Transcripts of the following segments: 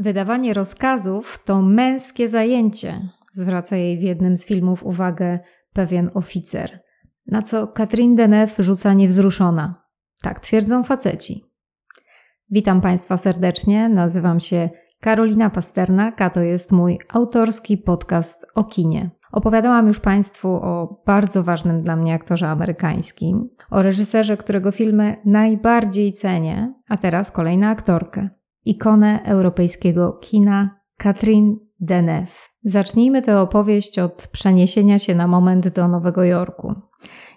Wydawanie rozkazów to męskie zajęcie, zwraca jej w jednym z filmów uwagę pewien oficer. Na co Katrin Deneuve rzuca niewzruszona. Tak twierdzą faceci. Witam Państwa serdecznie, nazywam się Karolina Pasternak, a to jest mój autorski podcast o kinie. Opowiadałam już Państwu o bardzo ważnym dla mnie aktorze amerykańskim, o reżyserze, którego filmy najbardziej cenię, a teraz kolejna aktorkę ikonę europejskiego kina Katrin Deneuve. Zacznijmy tę opowieść od przeniesienia się na moment do Nowego Jorku.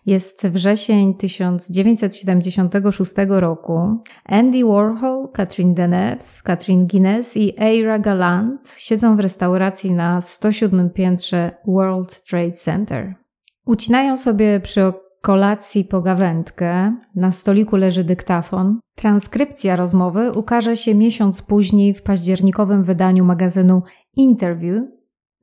Jest wrzesień 1976 roku. Andy Warhol, Katrin Deneuve, Katrin Guinness i Eira Galant siedzą w restauracji na 107 piętrze World Trade Center. Ucinają sobie przy kolacji pogawędkę, na stoliku leży dyktafon. Transkrypcja rozmowy ukaże się miesiąc później w październikowym wydaniu magazynu Interview.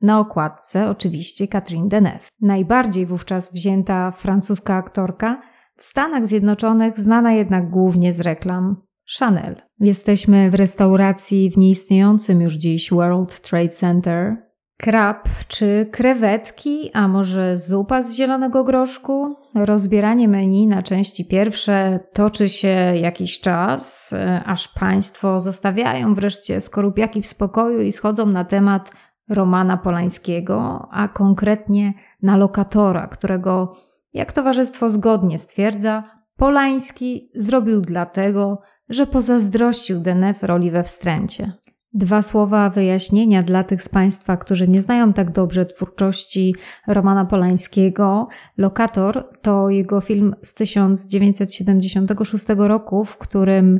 Na okładce oczywiście Catherine Deneuve. Najbardziej wówczas wzięta francuska aktorka, w Stanach Zjednoczonych znana jednak głównie z reklam Chanel. Jesteśmy w restauracji w nieistniejącym już dziś World Trade Center, krab czy krewetki, a może zupa z zielonego groszku. Rozbieranie menu na części pierwsze toczy się jakiś czas, aż państwo zostawiają wreszcie skorupiaki w spokoju i schodzą na temat Romana Polańskiego, a konkretnie na lokatora, którego, jak towarzystwo zgodnie stwierdza, Polański zrobił dlatego, że pozazdrościł Denef roli we wstręcie. Dwa słowa wyjaśnienia dla tych z Państwa, którzy nie znają tak dobrze twórczości Romana Polańskiego. Lokator to jego film z 1976 roku, w którym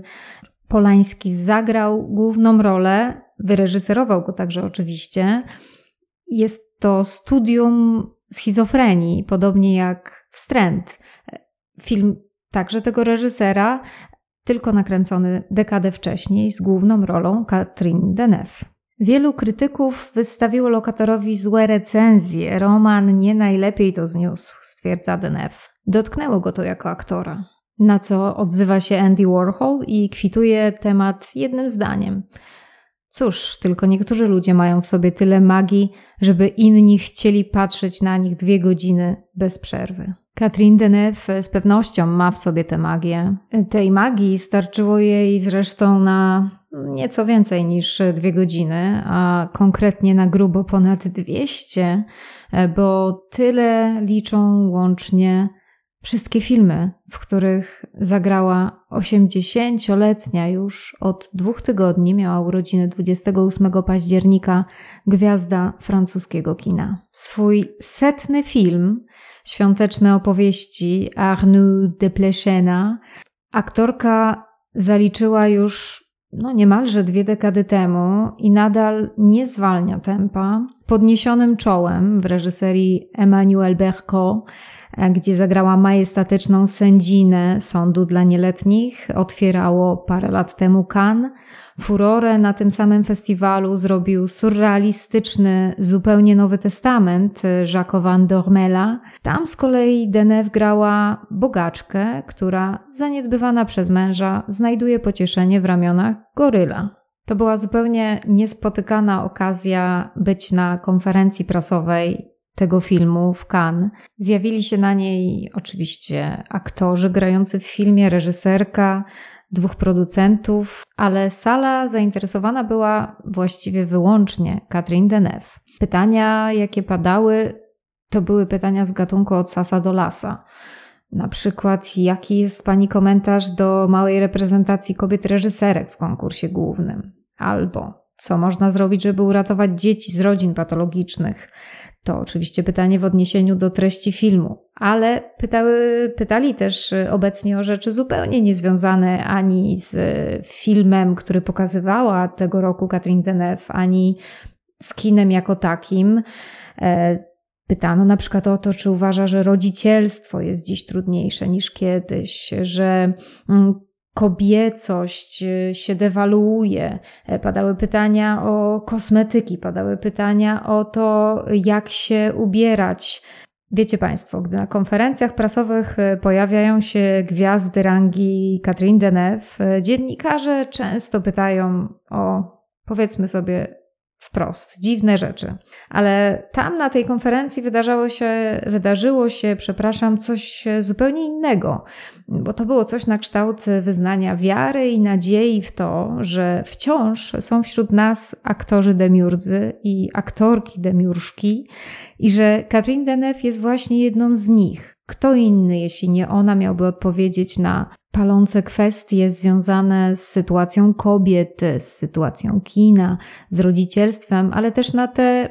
Polański zagrał główną rolę, wyreżyserował go także oczywiście. Jest to studium schizofrenii, podobnie jak Wstręt. Film także tego reżysera, tylko nakręcony dekadę wcześniej z główną rolą Katrin Deneuve. Wielu krytyków wystawiło lokatorowi złe recenzje. Roman nie najlepiej to zniósł, stwierdza Deneuve. Dotknęło go to jako aktora. Na co odzywa się Andy Warhol i kwituje temat jednym zdaniem. Cóż, tylko niektórzy ludzie mają w sobie tyle magii, żeby inni chcieli patrzeć na nich dwie godziny bez przerwy. Katrin Deneuve z pewnością ma w sobie tę magię. Tej magii starczyło jej zresztą na nieco więcej niż dwie godziny, a konkretnie na grubo ponad 200, bo tyle liczą łącznie wszystkie filmy, w których zagrała 80-letnia już od dwóch tygodni, miała urodziny 28 października, gwiazda francuskiego kina. Swój setny film świąteczne opowieści Arnaud de Plechena, aktorka zaliczyła już no niemalże dwie dekady temu i nadal nie zwalnia tempa. Z podniesionym czołem w reżyserii Emmanuel Berco gdzie zagrała majestatyczną sędzinę sądu dla nieletnich. Otwierało parę lat temu Cannes. Furorę na tym samym festiwalu zrobił surrealistyczny, zupełnie Nowy Testament Jacques van Dormela. Tam z kolei Deneuve grała bogaczkę, która zaniedbywana przez męża znajduje pocieszenie w ramionach goryla. To była zupełnie niespotykana okazja być na konferencji prasowej tego filmu w Cannes. Zjawili się na niej oczywiście aktorzy grający w filmie, reżyserka, dwóch producentów, ale sala zainteresowana była właściwie wyłącznie Catherine Deneuve. Pytania, jakie padały, to były pytania z gatunku od sasa do lasa. Na przykład, jaki jest Pani komentarz do małej reprezentacji kobiet reżyserek w konkursie głównym? Albo co można zrobić, żeby uratować dzieci z rodzin patologicznych? To oczywiście pytanie w odniesieniu do treści filmu, ale pytały, pytali też obecnie o rzeczy zupełnie niezwiązane ani z filmem, który pokazywała tego roku Katrin Deneuve, ani z kinem jako takim. E, pytano na przykład o to, czy uważa, że rodzicielstwo jest dziś trudniejsze niż kiedyś, że mm, kobiecość y, się dewaluuje. E, padały pytania o kosmetyki, padały pytania o to, jak się ubierać. Wiecie Państwo, gdy na konferencjach prasowych e, pojawiają się gwiazdy rangi Catherine Deneuve, e, dziennikarze często pytają o Powiedzmy sobie wprost, dziwne rzeczy. Ale tam na tej konferencji wydarzało się, wydarzyło się, przepraszam, coś zupełnie innego, bo to było coś na kształt wyznania wiary i nadziei w to, że wciąż są wśród nas aktorzy demiurdzy i aktorki demiurzki i że Catherine Deneuve jest właśnie jedną z nich. Kto inny, jeśli nie ona, miałby odpowiedzieć na palące kwestie związane z sytuacją kobiet, z sytuacją kina, z rodzicielstwem, ale też na te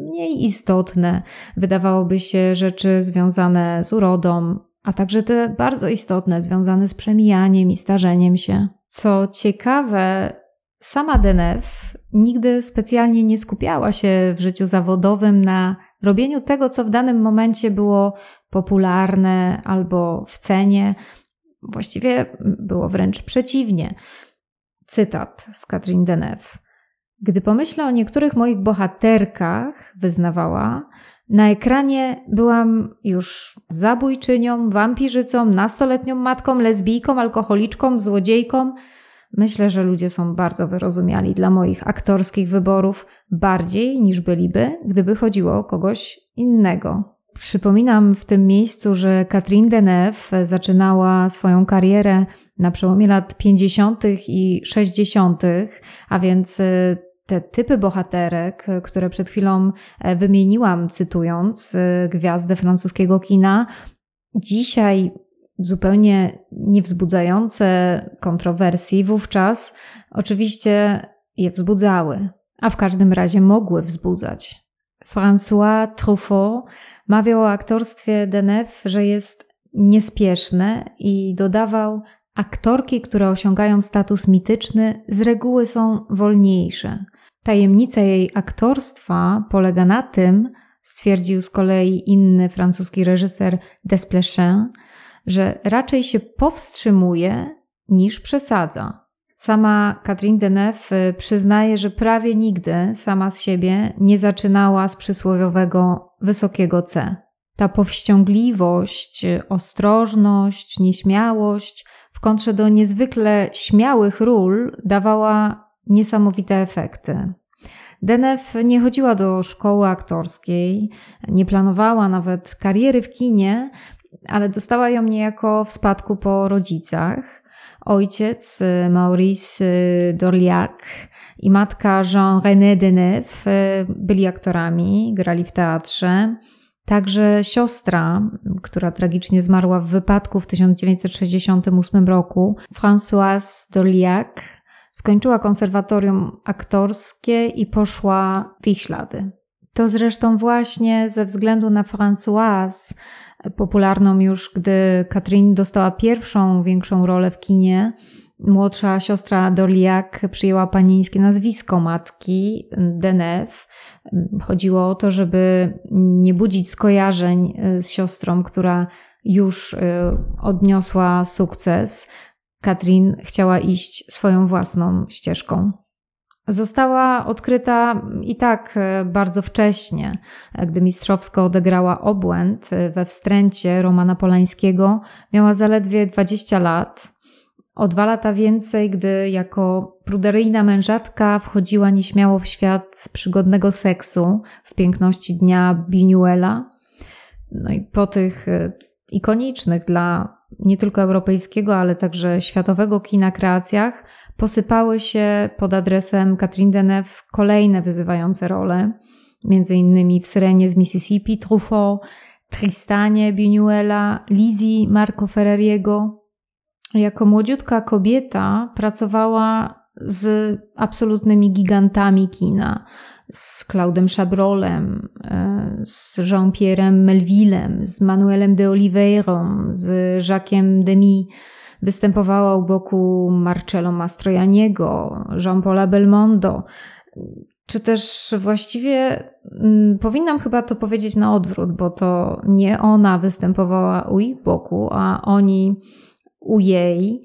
mniej istotne, wydawałoby się, rzeczy związane z urodą, a także te bardzo istotne, związane z przemijaniem i starzeniem się. Co ciekawe, sama Denef nigdy specjalnie nie skupiała się w życiu zawodowym na robieniu tego, co w danym momencie było popularne albo w cenie. Właściwie było wręcz przeciwnie. Cytat z Katrin Deneuve. Gdy pomyślę o niektórych moich bohaterkach, wyznawała, na ekranie byłam już zabójczynią, wampirzycą, nastoletnią matką, lesbijką, alkoholiczką, złodziejką. Myślę, że ludzie są bardzo wyrozumiali dla moich aktorskich wyborów, bardziej niż byliby, gdyby chodziło o kogoś innego. Przypominam w tym miejscu, że Catherine Deneuve zaczynała swoją karierę na przełomie lat 50. i 60., a więc e, te typy bohaterek, które przed chwilą e, wymieniłam, cytując e, gwiazdę francuskiego kina, dzisiaj zupełnie niewzbudzające kontrowersji, wówczas oczywiście je wzbudzały, a w każdym razie mogły wzbudzać. François Truffaut Mawiał o aktorstwie Deneuve, że jest niespieszne i dodawał, aktorki, które osiągają status mityczny, z reguły są wolniejsze. Tajemnica jej aktorstwa polega na tym, stwierdził z kolei inny francuski reżyser Desplechin, że raczej się powstrzymuje niż przesadza. Sama Catherine Deneuve y, przyznaje, że prawie nigdy sama z siebie nie zaczynała z przysłowiowego wysokiego C. Ta powściągliwość, y, ostrożność, nieśmiałość w kontrze do niezwykle śmiałych ról dawała niesamowite efekty. Deneuve nie chodziła do szkoły aktorskiej, nie planowała nawet kariery w kinie, ale dostała ją niejako w spadku po rodzicach. Ojciec y, Maurice y, Dorliac i matka Jean-René Deneuve y, byli aktorami, grali w teatrze. Także siostra, która tragicznie zmarła w wypadku w 1968 roku, Françoise Dorliac, skończyła konserwatorium aktorskie i poszła w ich ślady. To zresztą właśnie ze względu na Françoise popularną już, gdy Katrin dostała pierwszą większą rolę w kinie. Młodsza siostra Dorliac przyjęła panieńskie nazwisko matki, Deneuve. Chodziło o to, żeby nie budzić skojarzeń z siostrą, która już y, odniosła sukces. Katrin chciała iść swoją własną ścieżką. Została odkryta i tak e, bardzo wcześnie, e, gdy mistrzowsko odegrała obłęd e, we wstręcie Romana Polańskiego. Miała zaledwie 20 lat. O dwa lata więcej, gdy jako pruderyjna mężatka wchodziła nieśmiało w świat przygodnego seksu w piękności dnia Binuela. No i po tych ikonicznych dla nie tylko europejskiego, ale także światowego kina kreacjach posypały się pod adresem Catherine Deneuve kolejne wyzywające role, między innymi w Syrenie z Mississippi Truffaut, Tristanie Buñuela, Lizzie Marco Ferreriego. Jako młodziutka kobieta pracowała z absolutnymi gigantami kina, z Claudem Chabrolem, e, z Jean-Pierre'em Melvillem, z Manuelem de Oliveirą, z Jacques'em Demy, Występowała u boku Marcello Mastrojaniego, Jean-Paula Belmondo, czy też właściwie mm, powinnam chyba to powiedzieć na odwrót, bo to nie ona występowała u ich boku, a oni u jej.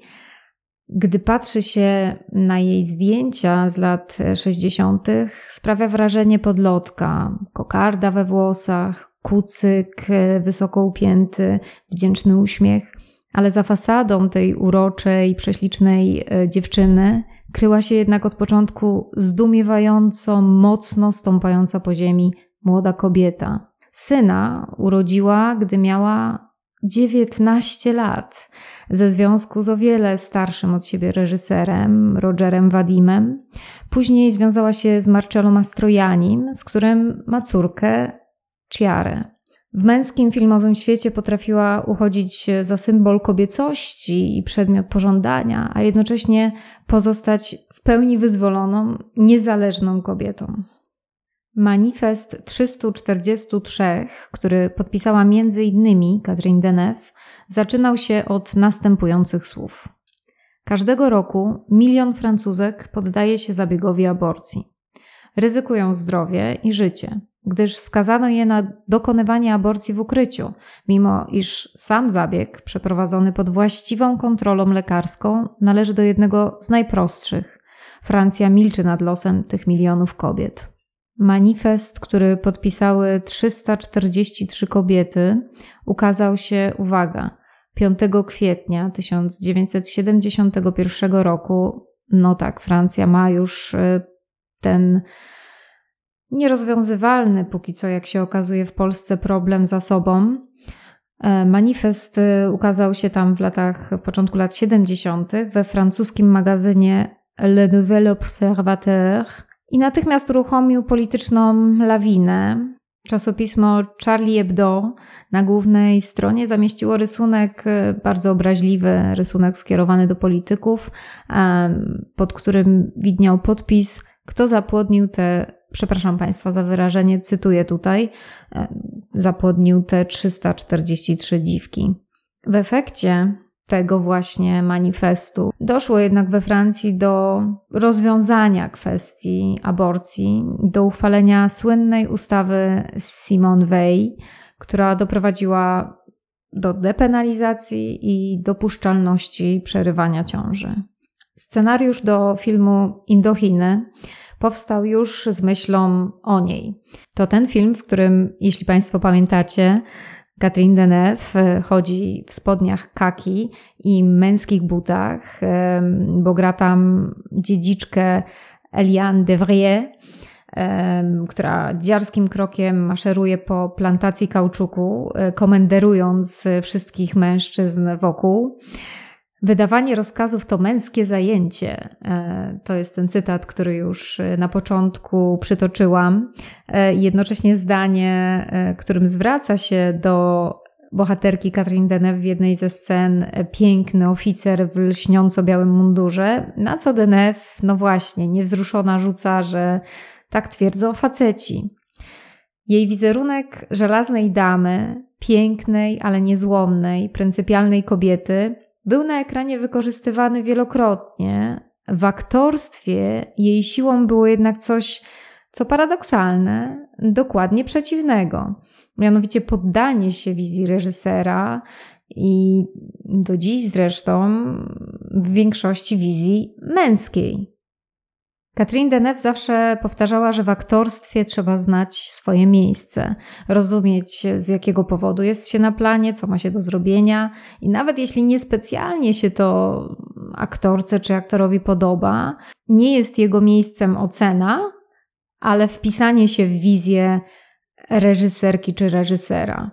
Gdy patrzy się na jej zdjęcia z lat 60., sprawia wrażenie podlotka, kokarda we włosach, kucyk wysoko upięty, wdzięczny uśmiech ale za fasadą tej uroczej, prześlicznej e, dziewczyny kryła się jednak od początku zdumiewająco mocno stąpająca po ziemi młoda kobieta. Syna urodziła, gdy miała 19 lat, ze związku z o wiele starszym od siebie reżyserem, Rogerem Wadimem. Później związała się z Marcello Mastrojanim, z którym ma córkę Ciarę. W męskim filmowym świecie potrafiła uchodzić za symbol kobiecości i przedmiot pożądania, a jednocześnie pozostać w pełni wyzwoloną, niezależną kobietą. Manifest 343, który podpisała m.in. Catherine Deneuve, zaczynał się od następujących słów. Każdego roku milion Francuzek poddaje się zabiegowi aborcji. Ryzykują zdrowie i życie, gdyż skazano je na dokonywanie aborcji w ukryciu, mimo iż sam zabieg, przeprowadzony pod właściwą kontrolą lekarską, należy do jednego z najprostszych. Francja milczy nad losem tych milionów kobiet. Manifest, który podpisały 343 kobiety, ukazał się, uwaga, 5 kwietnia 1971 roku. No tak, Francja ma już y, ten nierozwiązywalny, póki co, jak się okazuje, w Polsce problem za sobą. E, manifest y, ukazał się tam w latach, początku lat 70. we francuskim magazynie Le Nouvel Observateur i natychmiast uruchomił polityczną lawinę. Czasopismo Charlie Hebdo na głównej stronie zamieściło rysunek e, bardzo obraźliwy, rysunek skierowany do polityków, pod którym widniał podpis, kto zapłodnił te, przepraszam Państwa za wyrażenie, cytuję tutaj, e, zapłodnił te 343 dziwki. W efekcie tego właśnie manifestu. Doszło jednak we Francji do rozwiązania kwestii aborcji, do uchwalenia słynnej ustawy Simone Weil, która doprowadziła do depenalizacji i dopuszczalności przerywania ciąży. Scenariusz do filmu Indochiny powstał już z myślą o niej. To ten film, w którym, jeśli Państwo pamiętacie, Catherine Deneuve e, chodzi w spodniach kaki i męskich butach, e, bo gra tam dziedziczkę Eliane Devrier, e, która dziarskim krokiem maszeruje po plantacji kauczuku, komenderując wszystkich mężczyzn wokół. Wydawanie rozkazów to męskie zajęcie. E, to jest ten cytat, który już e, na początku przytoczyłam. E, jednocześnie zdanie, którym zwraca się do bohaterki Katrin Deneuve w jednej ze scen piękny oficer w lśniąco białym mundurze, na co Deneuve, no właśnie, niewzruszona rzuca, że tak twierdzą faceci. Jej wizerunek żelaznej damy, pięknej, ale niezłomnej, pryncypialnej kobiety był na ekranie wykorzystywany wielokrotnie. W aktorstwie jej siłą było jednak coś, co paradoksalne, dokładnie przeciwnego. Mianowicie poddanie się wizji reżysera i do dziś zresztą w większości wizji męskiej. Catherine Deneuve zawsze powtarzała, że w aktorstwie trzeba znać swoje miejsce, rozumieć z jakiego powodu jest się na planie, co ma się do zrobienia i nawet jeśli niespecjalnie się to aktorce czy aktorowi podoba, nie jest jego miejscem ocena, ale wpisanie się w wizję reżyserki czy reżysera.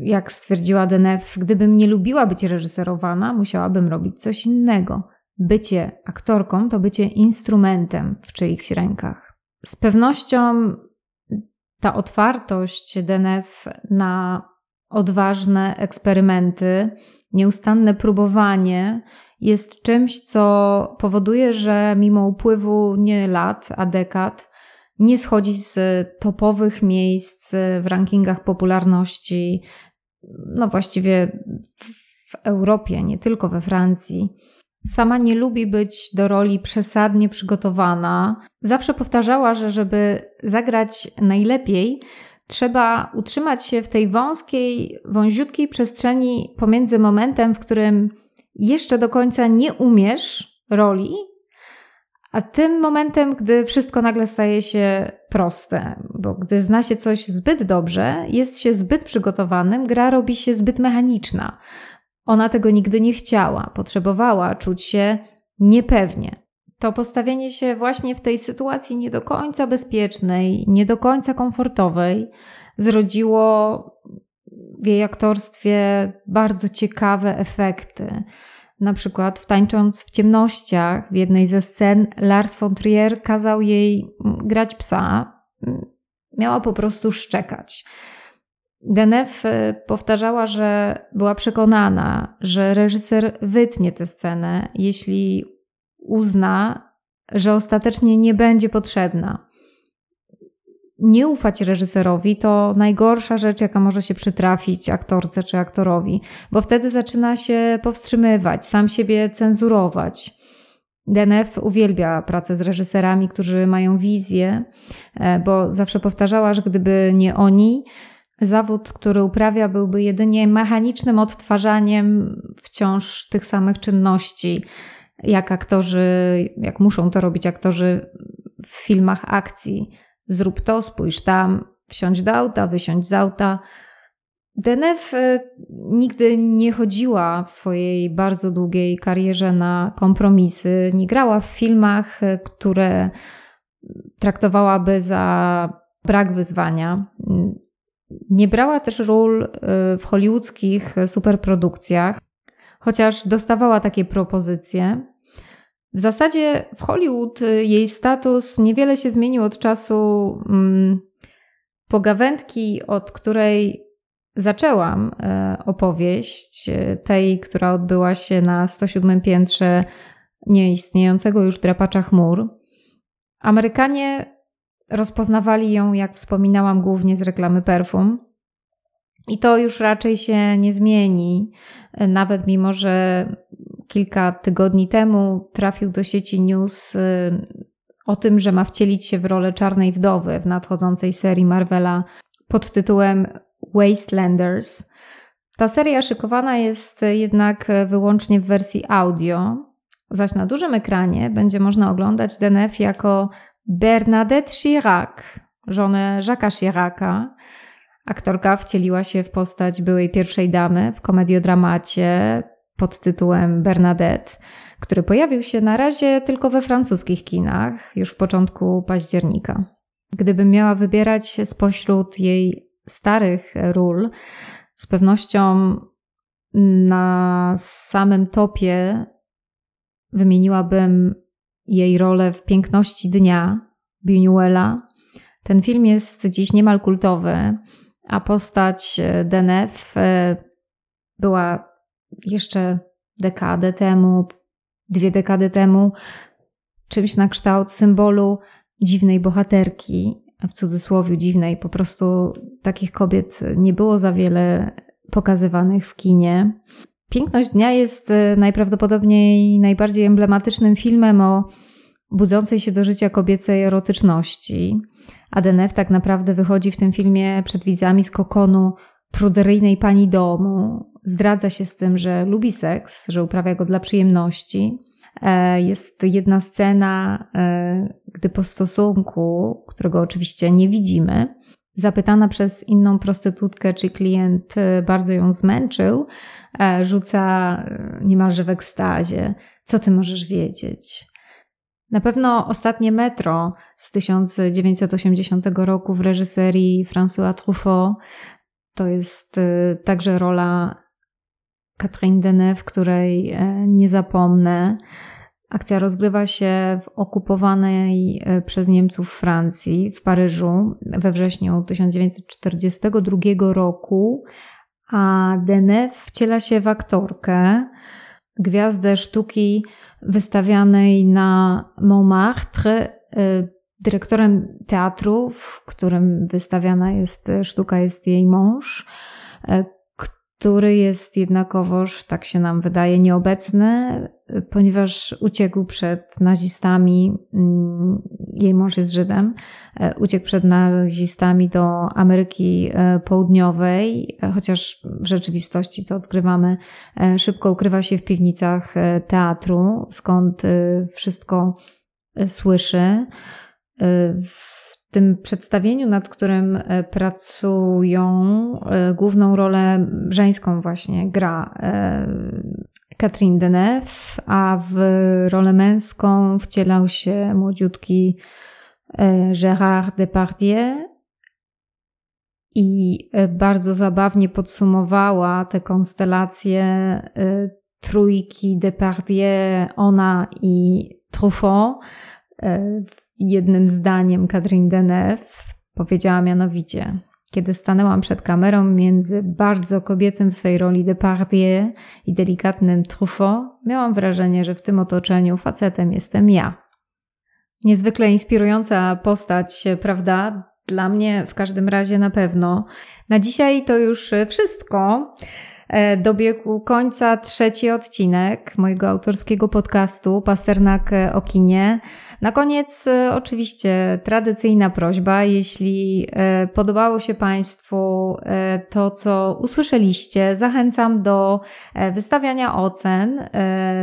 Jak stwierdziła Deneuve, gdybym nie lubiła być reżyserowana, musiałabym robić coś innego – bycie aktorką to bycie instrumentem w czyichś rękach. Z pewnością ta otwartość DNF na odważne eksperymenty, nieustanne próbowanie jest czymś, co powoduje, że mimo upływu nie lat, a dekad, nie schodzi z topowych miejsc w rankingach popularności, no właściwie w Europie, nie tylko we Francji. Sama nie lubi być do roli przesadnie przygotowana. Zawsze powtarzała, że żeby zagrać najlepiej, trzeba utrzymać się w tej wąskiej, wąziutkiej przestrzeni pomiędzy momentem, w którym jeszcze do końca nie umiesz roli, a tym momentem, gdy wszystko nagle staje się proste, bo gdy zna się coś zbyt dobrze, jest się zbyt przygotowanym, gra robi się zbyt mechaniczna. Ona tego nigdy nie chciała, potrzebowała czuć się niepewnie. to postawienie się właśnie w tej sytuacji nie do końca bezpiecznej, nie do końca komfortowej, zrodziło w jej aktorstwie bardzo ciekawe efekty. Na przykład, tańcząc w ciemnościach w jednej ze scen, Lars von Trier kazał jej grać psa. Miała po prostu szczekać. Denef y, powtarzała, że była przekonana, że reżyser wytnie tę scenę, jeśli uzna, że ostatecznie nie będzie potrzebna. Nie ufać reżyserowi to najgorsza rzecz, jaka może się przytrafić aktorce czy aktorowi, bo wtedy zaczyna się powstrzymywać, sam siebie cenzurować. Denef uwielbia pracę z reżyserami, którzy mają wizję, e, bo zawsze powtarzała, że gdyby nie oni, zawód, który uprawia, byłby jedynie mechanicznym odtwarzaniem wciąż tych samych czynności, jak aktorzy, jak muszą to robić aktorzy w filmach akcji. Zrób to, spójrz tam, wsiądź do auta, wysiądź z auta. Denef e, nigdy nie chodziła w swojej bardzo długiej karierze na kompromisy, nie grała w filmach, e, które traktowałaby za brak wyzwania. Nie brała też ról y, w hollywoodzkich superprodukcjach, chociaż dostawała takie propozycje. W zasadzie w Hollywood y, jej status niewiele się zmienił od czasu mm, pogawędki, od której zaczęłam y, opowieść, tej, która odbyła się na 107 piętrze nieistniejącego już drapacza chmur. Amerykanie Rozpoznawali ją, jak wspominałam, głównie z reklamy perfum. I to już raczej się nie zmieni, nawet mimo, że kilka tygodni temu trafił do sieci news y, o tym, że ma wcielić się w rolę czarnej wdowy w nadchodzącej serii Marvela pod tytułem Wastelanders. Ta seria szykowana jest jednak wyłącznie w wersji audio, zaś na dużym ekranie będzie można oglądać DNF jako Bernadette Chirac, żonę Jacques'a Chiraca. Aktorka wcieliła się w postać byłej pierwszej damy w komediodramacie pod tytułem Bernadette, który pojawił się na razie tylko we francuskich kinach już w początku października. Gdybym miała wybierać spośród jej starych ról, z pewnością na samym topie wymieniłabym jej rolę w Piękności Dnia Buñuela. Ten film jest dziś niemal kultowy, a postać e, Denef e, była jeszcze dekadę temu, dwie dekady temu, czymś na kształt symbolu dziwnej bohaterki, w cudzysłowie dziwnej, po prostu takich kobiet nie było za wiele pokazywanych w kinie. Piękność Dnia jest e, najprawdopodobniej najbardziej emblematycznym filmem o budzącej się do życia kobiecej erotyczności. Adenef tak naprawdę wychodzi w tym filmie przed widzami z kokonu pruderyjnej pani domu. Zdradza się z tym, że lubi seks, że uprawia go dla przyjemności. E, jest jedna scena, e, gdy po stosunku, którego oczywiście nie widzimy, zapytana przez inną prostytutkę, czy klient bardzo ją zmęczył, E, rzuca e, niemalże w ekstazie. Co ty możesz wiedzieć? Na pewno ostatnie metro z 1980 roku w reżyserii François Truffaut to jest e, także rola Catherine Deneuve, której nie zapomnę. Akcja rozgrywa się w okupowanej przez Niemców Francji, w Paryżu, we wrześniu 1942 roku, a Deneuve wciela się w aktorkę, gwiazdę sztuki wystawianej na Montmartre. Y, dyrektorem teatru, w którym wystawiana jest sztuka, jest jej mąż, który jest jednakowoż, tak się nam wydaje, nieobecny, ponieważ uciekł przed nazistami. Mm, jej mąż jest Żydem. E, uciekł przed nazistami do Ameryki e, Południowej, e, chociaż w rzeczywistości, co odkrywamy, szybko ukrywa się w piwnicach teatru, skąd wszystko słyszy. W tym przedstawieniu, nad którym pracują, główną rolę żeńską właśnie gra Catherine Deneuve, a w rolę męską wcielał się młodziutki e, Gérard Depardieu. I e, bardzo zabawnie podsumowała te konstelacje e, trójki Depardieu, ona i Truffaut. Jednym zdaniem Catherine Deneuve powiedziała mianowicie kiedy stanęłam przed kamerą między bardzo kobiecym w swej roli Depardieu i delikatnym Truffaut, miałam wrażenie, że w tym otoczeniu facetem jestem ja. Niezwykle inspirująca postać, prawda? Dla mnie w każdym razie na pewno. Na dzisiaj to już wszystko. E, dobiegł końca trzeci odcinek mojego autorskiego podcastu Pasternak o kinie. Na koniec e, oczywiście tradycyjna prośba, jeśli e, podobało się Państwu to, co usłyszeliście, zachęcam do wystawiania ocen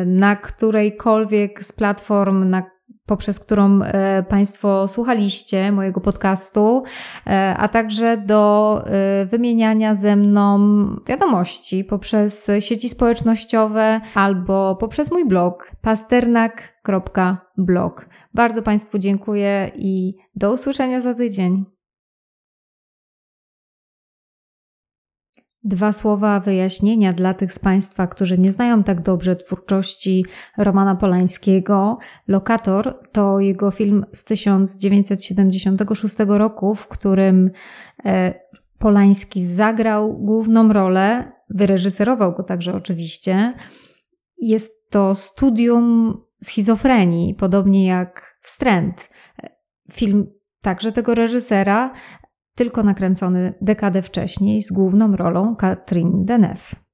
na którejkolwiek z platform, na poprzez którą e, Państwo słuchaliście mojego podcastu, e, a także do e, wymieniania ze mną wiadomości poprzez sieci społecznościowe albo poprzez mój blog pasternak.blog. Bardzo Państwu dziękuję i do usłyszenia za tydzień. Dwa słowa wyjaśnienia dla tych z Państwa, którzy nie znają tak dobrze twórczości Romana Polańskiego. Lokator to jego film z 1976 roku, w którym e, Polański zagrał główną rolę, wyreżyserował go także oczywiście. Jest to studium schizofrenii, podobnie jak Wstręt. Film także tego reżysera, tylko nakręcony dekadę wcześniej z główną rolą Catherine Deneuve.